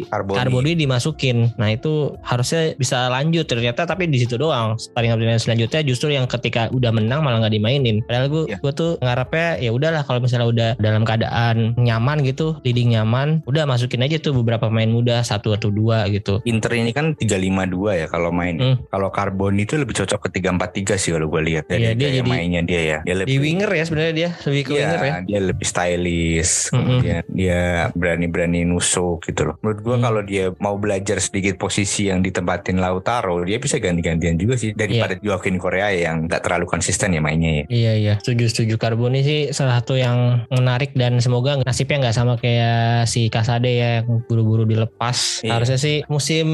Carboni. Carboni dimasukin. Nah itu harusnya bisa lanjut ternyata tapi di situ doang. Pertandingan selanjutnya justru yang ketika udah menang malah nggak dimainin. Padahal gue Iya. gue tuh ngarepnya ya udahlah kalau misalnya udah dalam keadaan nyaman gitu, leading nyaman, udah masukin aja tuh beberapa pemain muda satu atau dua gitu. Inter ini kan 352 ya kalau main. Hmm. Kalau Carboni itu lebih cocok ke 343 sih kalau gue lihat dari Iya, dia jadi- mainnya dia ya. Dia Di winger ya sebenarnya dia lebih ke Iya, winger ya. dia lebih stylish, kemudian dia berani-berani nusuk gitu loh. Menurut gua Hmm. kalau dia mau belajar sedikit posisi yang ditempatin Lautaro, dia bisa ganti-gantian juga sih daripada Iya. Joaquin Korea yang nggak terlalu konsisten ya mainnya ya. Iya iya setuju setuju Carboni sih salah satu yang menarik dan semoga nasibnya nggak sama kayak si Kasade ya yang buru-buru dilepas. Iya. Harusnya sih musim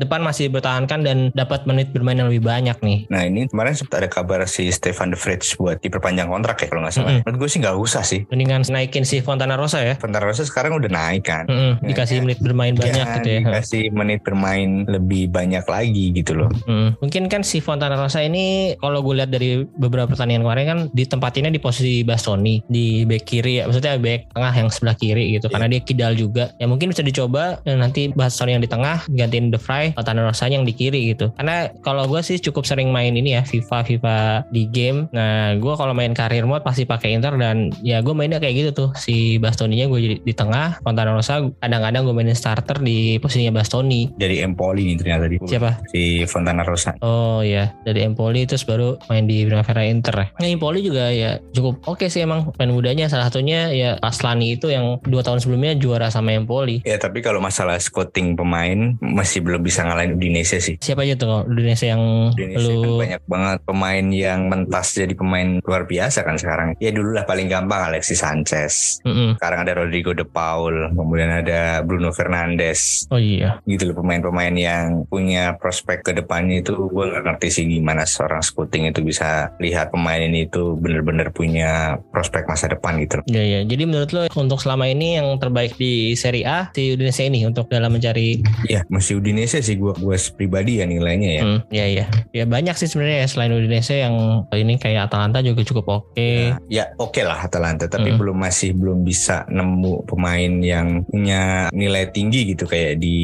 depan masih bertahankan dan dapat menit bermain yang lebih banyak nih. Nah ini kemarin sempat ada kabar si Stefan de Vrij buat diperpanjang kontrak ya kalau nggak salah. Mm-mm. Menurut gue sih nggak usah sih. Mendingan naikin si Fontana Rosa ya. Fentana Rosa sekarang udah naik kan. Mm-mm, Ya, dikasih ya. menit bermain banyak Ya, gitu ya. Dikasih menit bermain lebih banyak lagi gitu loh. Mm. Mungkin kan si Fontana Rosa ini kalau gue lihat dari beberapa pertandingan kemarin kan ditempatinnya di posisi Bastoni di back kiri ya maksudnya back tengah yang sebelah kiri gitu. Iya. karena dia kidal juga. Ya mungkin bisa dicoba dan nanti Bastoni yang di tengah gantiin De Vrij Fontana Rosa yang di kiri gitu. Karena kalau gue sih cukup sering main ini ya FIFA FIFA di game. Nah gue kalau main karir mode pasti pakai Inter dan ya gue mainnya kayak gitu tuh. Si Bastoninya gue jadi di tengah Fontana Rosa kadang-kadang gue mainin starter di posisinya Bastoni. Dari Empoli nih ternyata di siapa? Si Fontana Rosa. Oh ya dari Empoli terus baru main di Primavera Inter. Ya. Nah, Empoli juga ya cukup oke sih emang pemain mudanya. Salah satunya ya Aslani itu yang dua tahun sebelumnya juara sama Empoli. Ya tapi kalau masalah scouting pemain masih belum bisa ngalahin Udinese sih. Siapa aja tuh Indonesia yang Udinese kan lu banyak banget pemain yang mentas jadi pemain luar biasa kan sekarang. Ya dulu lah paling gampang Alexis Sanchez. Mm-mm. Sekarang ada Rodrigo De Paul, kemudian ada Bruno Fernandes. Oh iya. Gitu loh pemain-pemain yang punya prospek ke depannya itu gue nggak ngerti sih gimana seorang scouting itu bisa lihat pemain ini itu bener-bener punya prospek masa depan gitu. Ya ya. Jadi menurut lo untuk selama ini yang terbaik di Serie A di Indonesia ini untuk dalam mencari Iya, masih Udinese sih gue gue pribadi ya nilainya ya. Hmm, ya ya. Ya banyak sih sebenarnya ya selain Indonesia yang ini kayak Atalanta juga cukup oke. Nah, ya oke lah Atalanta tapi Mm. belum masih belum bisa nemu pemain yang punya nilai tinggi gitu kayak di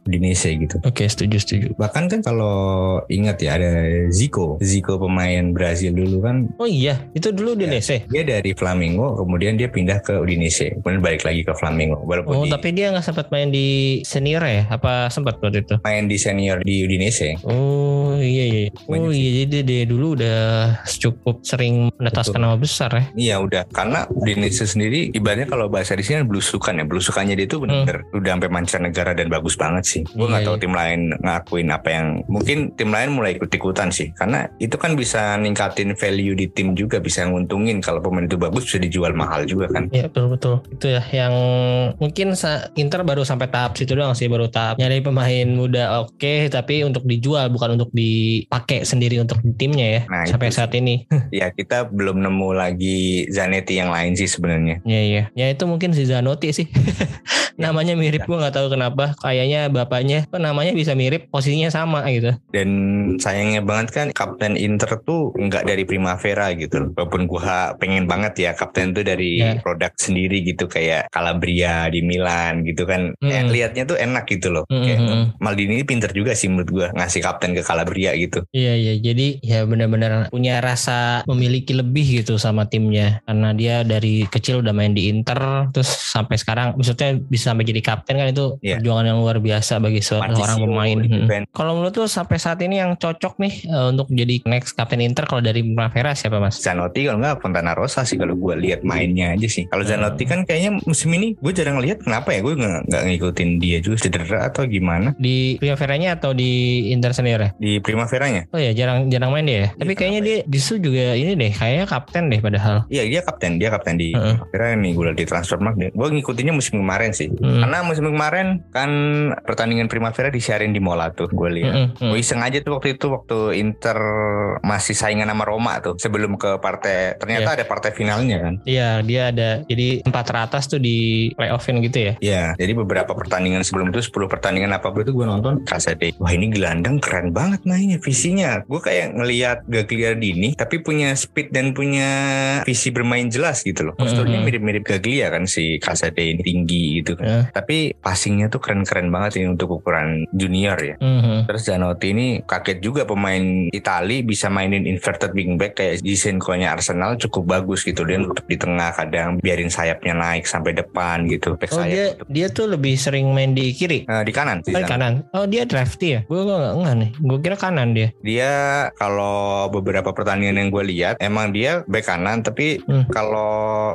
Indonesia gitu. Oke, setuju setuju. Bahkan kan kalau ingat ya ada Zico, Zico pemain Brazil dulu kan Oh iya, itu dulu Indonesia. dia dari Flamengo kemudian dia pindah ke Udinese kemudian balik lagi ke Flamengo walaupun Oh, di- tapi dia nggak sempat main di senior ya? Apa sempat waktu itu? main di senior di Udinese. Oh iya iya. Banyak Oh sih. iya jadi dia dulu udah cukup sering menetaskan nama besar ya. Iya udah karena Udinese sendiri ibaratnya kalau bahasa di sini kan belusukan ya belusukannya dia tuh bener-bener udah sampai mancanegara dan bagus banget sih. Gue Hmm. Iya, nggak tahu iya. tim lain ngakuin apa yang mungkin tim lain mulai ikut-ikutan sih karena itu kan bisa ningkatin value di tim juga bisa nguntungin kalau pemain itu bagus bisa dijual mahal juga kan. Iya betul betul. Itu ya yang mungkin Inter baru sampai tahap situ doang sih baru tahap nyari pemain muda oke tapi untuk dijual bukan untuk dipakai sendiri untuk timnya ya Nah, sampai itu saat ini. (laughs) ya kita belum nemu lagi Zanetti yang lain sih sebenarnya. Iya iya. Ya itu mungkin si Zanotti sih. (laughs) namanya mirip gua nggak tahu kenapa. Kayaknya bapaknya kok namanya bisa mirip posisinya sama gitu. Dan sayangnya banget kan kapten Inter tuh nggak dari Primavera gitu. Walaupun gua pengen banget ya kapten tuh dari Ya. Produk sendiri gitu kayak Calabria di Milan gitu kan. Eh, Mm-mm. lihatnya tuh enak gitu loh. Mm-mm. Kayak Maldini ini pinter juga sih menurut gua ngasih kapten ke Calabria gitu. Iya iya jadi ya benar-benar punya rasa memiliki lebih gitu sama timnya karena dia dari kecil udah main di Inter terus sampai sekarang maksudnya bisa sampai jadi kapten kan itu Iya. perjuangan yang luar biasa bagi seorang pemain. Hmm. Kalau menurut lu sampai saat ini yang cocok nih eh, untuk jadi next kapten Inter kalau dari Primavera siapa mas? Zanotti kalau nggak Fontana Rosa sih kalau gua lihat mainnya aja sih. Kalau Zanotti kan kayaknya musim ini gue jarang lihat kenapa ya gue nggak ngikutin dia juga cedera atau gimana Di Primavera-nya atau di Inter sendiri? di Primaveranya. Oh ya jarang jarang main dia ya. Tapi Iya, kayaknya dia justru juga ini deh kayaknya kapten deh padahal. Iya dia kapten, dia kapten di Heeh. Primavera nih gue di Transfermarkt deh. Gue ngikutinnya musim kemarin sih. Hmm. Karena musim kemarin kan pertandingan Primavera disiarin di Mola tuh gue lihat. Mm-mm, mm. Gue iseng aja tuh waktu itu waktu Inter masih saingan sama Roma tuh sebelum ke partai ternyata ada partai finalnya kan. Iya dia ada jadi empat teratas tuh di playoffin gitu ya. Iya, jadi beberapa pertandingan sebelum itu 10 pertandingan apa itu gue nonton rasa deh. Wah ini gelandang keren banget mainnya visinya. Gue kayak ngelihat Gagliardini tapi punya speed dan punya visi bermain jelas gitu loh. Posturnya Mhm. mirip-mirip Gaglia kan si Kasade ini tinggi gitu kan. Eh. Tapi passingnya tuh keren-keren banget ini untuk ukuran junior ya. Mhm. Terus Zanotti ini kaget juga pemain Itali bisa mainin inverted wingback kayak Zinchenko-nya Arsenal cukup bagus gitu. Dia nutup di tengah kadang biarin sayapnya naik sampai depan gitu. Back Oh sayap dia gitu. dia tuh lebih sering main di kiri. Eh, di kanan. Oh, di Zanotti. kanan. Oh dia drafty ya? Gue nggak enggak nih. Gue kira kanan dia. Dia kalau beberapa pertandingan yang gue lihat emang dia back kanan tapi Hmm. kalau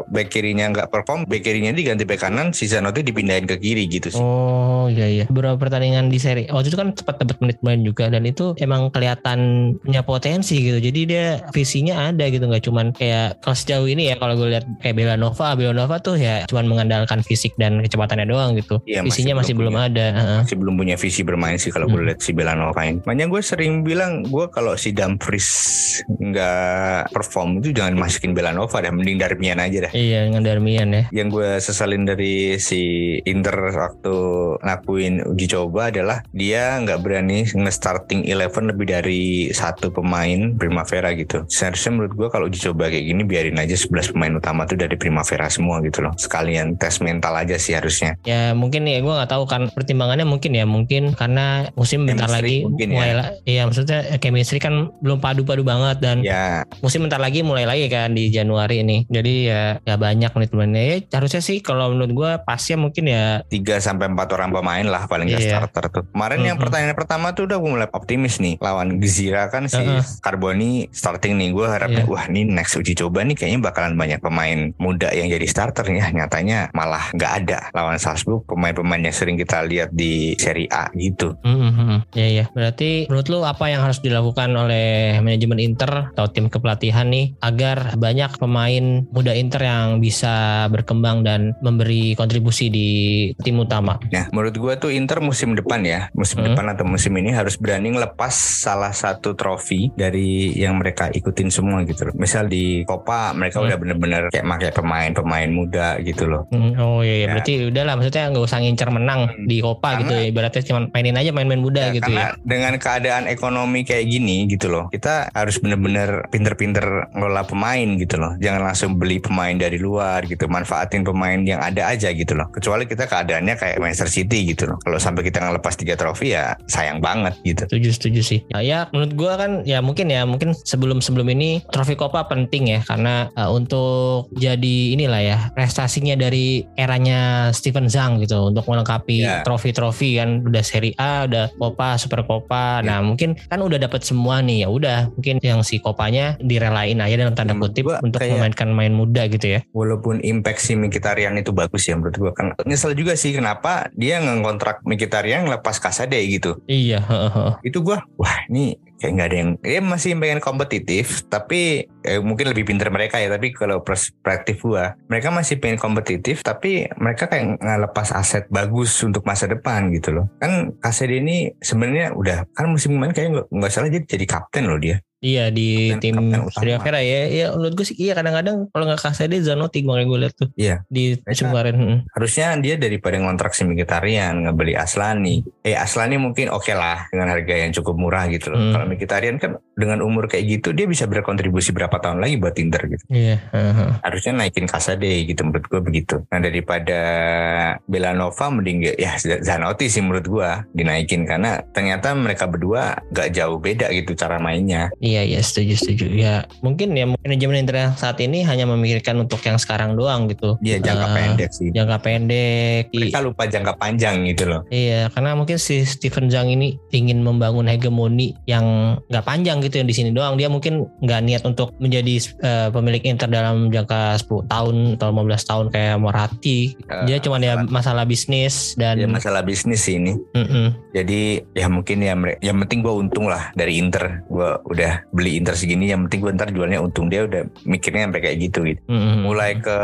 back kirinya nggak perform back kirinya diganti back kanan si Zanotti dipindahin ke kiri gitu sih. Oh iya iya. Beberapa pertandingan di seri. Waktu itu kan cepat dapat menit main juga dan itu emang kelihatan punya potensi gitu. Jadi dia visinya ada gitu nggak cuman kayak kalau sejauh ini ya kalau gue lihat kayak Belanova, Belanova tuh ya cuman mengandalkan fisik dan kecepatannya doang gitu. Masih Visinya masih belum belum ada. Heeh. Masih belum punya visi bermain sih kalau gue Hmm. lihat si Belanova ini. Makanya gue sering bilang gue kalau si Dumfries nggak perform itu jangan masukin Belanova dah, mending Darmian aja dah. Iya dengan Darmian ya. Yang gue sesalin dari si Inter waktu ngakuin uji coba adalah dia nggak berani nge-starting 11 lebih dari satu pemain Primavera gitu. Seharusnya menurut gue kalau uji coba kayak gini biarin aja 11 pemain utama tuh dari Primavera semua gitu loh. Sekalian tes mental aja sih harusnya. Ya mungkin ya gue nggak tahu kan pertimbangannya mungkin ya mungkin karena musim bentar Chemistry lagi mungkin ya. mulai lah. Iya maksudnya eh, chemistry kan belum padu-padu banget dan Ya musim bentar lagi mulai lagi kan di Januari ini. Jadi ya ya banyak menit mainnya. Ya harusnya sih kalau menurut gue pasnya mungkin ya 3 sampai 4 orang pemain lah paling nggak Iya. starter tuh. Kemarin yang Mhm. pertandingan pertama tuh udah gue mulai optimis nih lawan Gzira kan si Heeh. Carboni starting nih gue harapnya Iya. wah ini next uji coba nih kayaknya bakalan banyak pemain muda yang jadi starter ya nyatanya malah nggak ada lawan Salzburg pemain-pemain yang sering kita lihat di Serie A gitu. Hmm, hmm. Ya ya. Berarti menurut lu apa yang harus dilakukan oleh manajemen Inter atau tim kepelatihan nih agar banyak pemain muda Inter yang bisa berkembang dan memberi kontribusi di tim utama? Nah, menurut gue tuh Inter musim depan ya, musim Hmm. depan atau musim ini harus berani ngelepas salah satu trofi dari yang mereka ikutin semua gitu. Misal di Copa mereka Hmm. udah bener-bener kayak pakai pemain-pemain muda gitu loh. Hmm, Oh iya, iya. Ya. berarti udahlah maksudnya nggak usah ngincer menang Hmm. di Copa Karena- gitu ya. Ibaratnya cuma mainin aja main-main muda Ya, gitu karena ya. dengan keadaan ekonomi kayak gini gitu loh, kita harus bener-bener pinter-pinter ngelola pemain gitu loh. Jangan langsung beli pemain dari luar gitu, manfaatin pemain yang ada aja gitu loh. Kecuali kita keadaannya kayak Manchester City gitu loh. Kalau sampai kita ngelepas tiga trofi ya sayang banget gitu. Setuju setuju sih. Ya, ya menurut gua kan ya mungkin ya mungkin sebelum sebelum ini trofi Copa penting ya karena uh, untuk jadi inilah ya prestasinya dari eranya Steven Zhang gitu untuk melengkapi Ya. trofi-trofi kan udah Serie A, udah Copa, Super Copa. Nah mungkin kan udah dapat semua nih ya udah mungkin yang si Kopanya direlain aja dalam tanda kutip gua untuk kayak- memainkan main muda gitu ya. Walaupun impact si Mkhitaryan itu bagus ya menurut gua kan nyesel juga sih kenapa dia ngontrak Mkhitaryan lepas Kasade gitu. Iya. heeh. Itu gua wah ini kayak nggak ada yang dia masih pengen kompetitif tapi eh, mungkin lebih pinter mereka ya tapi kalau perspektif gua mereka masih pengen kompetitif tapi mereka kayak nggak lepas aset bagus untuk masa depan gitu loh. Kan Kasade ini sebenarnya udah kan musim kemarin kayak nggak salah jadi jadi kapten loh dia Iya di Kapten- tim utama. Primavera ya. Ya menurut gue sih iya kadang-kadang kalau nggak kasih dia Zanotti kemarin gue lihat tuh. Iya. Di musim kemarin. hmm. harusnya dia daripada ngontrak si Mkhitaryan ngebeli Aslani eh Aslani mungkin oke lah dengan harga yang cukup murah gitu loh Hmm. kalau Mkhitaryan kan dengan umur kayak gitu dia bisa berkontribusi berapa tahun lagi buat Inter gitu Iya. heeh. harusnya naikin Kasade gitu menurut gue begitu nah daripada Belanova mending ya Zanotti sih menurut gue dinaikin karena ternyata mereka berdua gak jauh beda gitu cara mainnya Iya Iya setuju setuju ya mungkin ya manajemen Inter saat ini hanya memikirkan untuk yang sekarang doang gitu. Iya jangka Eh, pendek sih. Jangka pendek. Mereka lupa jangka panjang gitu loh. Iya, karena mungkin si Steven Zhang ini ingin membangun hegemoni yang nggak panjang gitu yang di sini doang. Dia mungkin nggak niat untuk menjadi eh, pemilik Inter dalam jangka 10 tahun atau 15 tahun kayak Moratti. Eh, Dia cuma ya masalah bisnis dan Ya masalah bisnis sih ini. Mm-mm. Jadi ya mungkin ya yang penting gue untung lah dari Inter. Gue udah beli Inter segini. Yang penting gue ntar jualnya untung. Dia udah mikirnya sampai kayak gitu gitu. Mm-mm. Mulai ke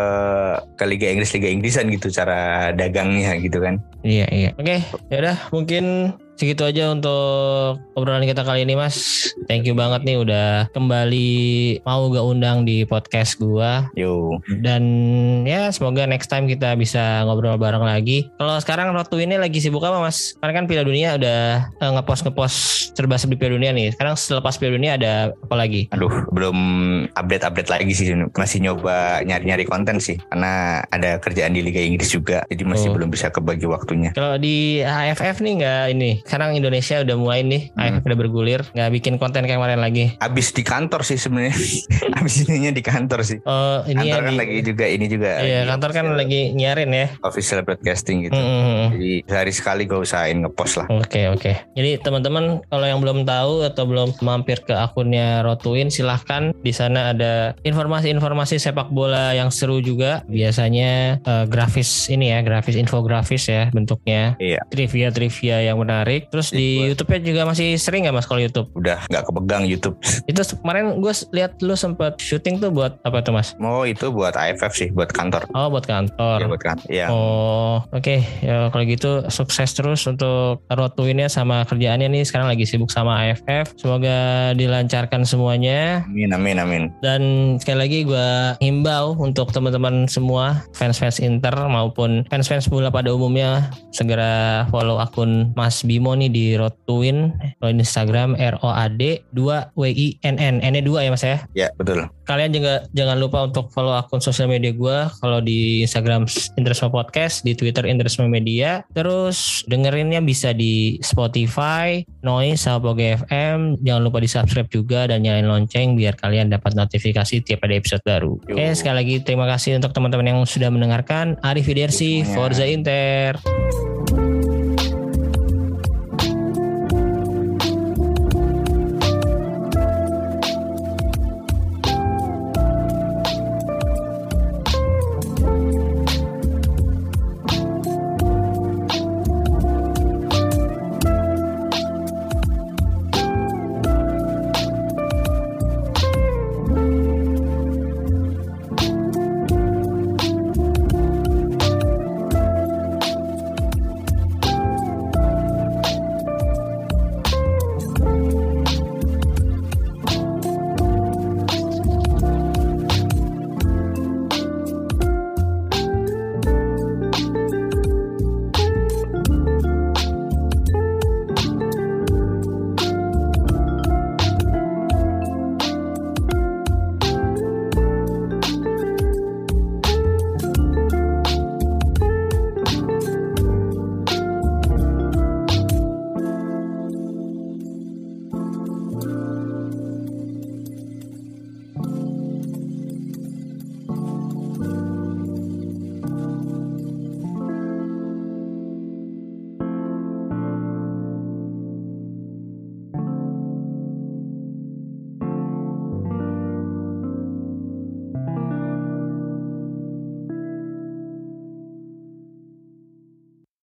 ke Liga Inggris Liga Inggrisan gitu cara dagangnya gitu kan. Iya iya. Oke, yaudah mungkin segitu aja untuk obrolan kita kali ini Mas. Thank you banget nih udah kembali mau gak undang di podcast gua. Yo. Dan ya semoga next time kita bisa ngobrol bareng lagi. Kalau sekarang Rotu ini lagi sibuk apa Mas? Karena kan Piala Dunia udah eh, ngepost ngepost serba serbi Piala Dunia nih. Sekarang selepas Piala Dunia ada apa lagi? Aduh, belum update-update lagi sih. Masih nyoba nyari-nyari konten sih. Karena ada kerjaan di Liga Inggris juga. Jadi masih Oh. belum bisa kebagi waktunya. Kalau di AFF nih nggak ini. Sekarang Indonesia udah mulai nih. Hmm. AFF udah bergulir. Nggak bikin konten kayak kemarin lagi. Abis di kantor sih sebenarnya. (laughs) Abis ininya di kantor sih. Oh ini kantor ya kan di- lagi juga ini juga. Iya kantor kan lagi nyiarin ya. official broadcasting gitu. Mm-mm. Jadi sehari sekali gue usahain ngepost lah. Oke oke. Jadi teman-teman kalau yang belum tahu atau belum mampir ke akunnya Rotuin silahkan di sana ada informasi-informasi sepak bola yang seru juga. Biasanya eh, grafis ini ya, grafis infografis ya bentuknya. Iya. Trivia-trivia yang menarik. Terus di. YouTube-nya juga masih sering nggak mas kalau YouTube? Udah nggak kepegang YouTube. (laughs) Itu kemarin gue lihat lu sempet syuting tuh buat apa tuh mas? Mau itu buat AFF sih, buat kantor. Oh buat kantor. Ya, buat kantor. Iya. Oh, oke. Ya kalau gitu sukses terus untuk Rotuinnya sama kerjaannya nih. Sekarang lagi sibuk sama AFF. Semoga dilancarkan semuanya. Amin, amin, amin. Dan sekali lagi gue himbau untuk teman-teman semua fans-fans Inter maupun fans-fans bola pada umumnya segera follow akun Mas Bimo nih di Rotuin Kalau di Instagram R O A D 2 W I N N N 2 ya Mas ya. Ya, betul. Kalian juga jangan lupa untuk follow akun sosial media gue. Kalau di Instagram Interisme Podcast, di Twitter Interisme Media. Terus dengerinnya bisa di Spotify, Noise, sama Poge FM. Jangan lupa di subscribe juga dan nyalain lonceng biar kalian dapat notifikasi tiap ada episode baru. Yo. Oke, sekali lagi terima kasih untuk teman-teman yang sudah mendengarkan. Arif Widersi. Forza Inter.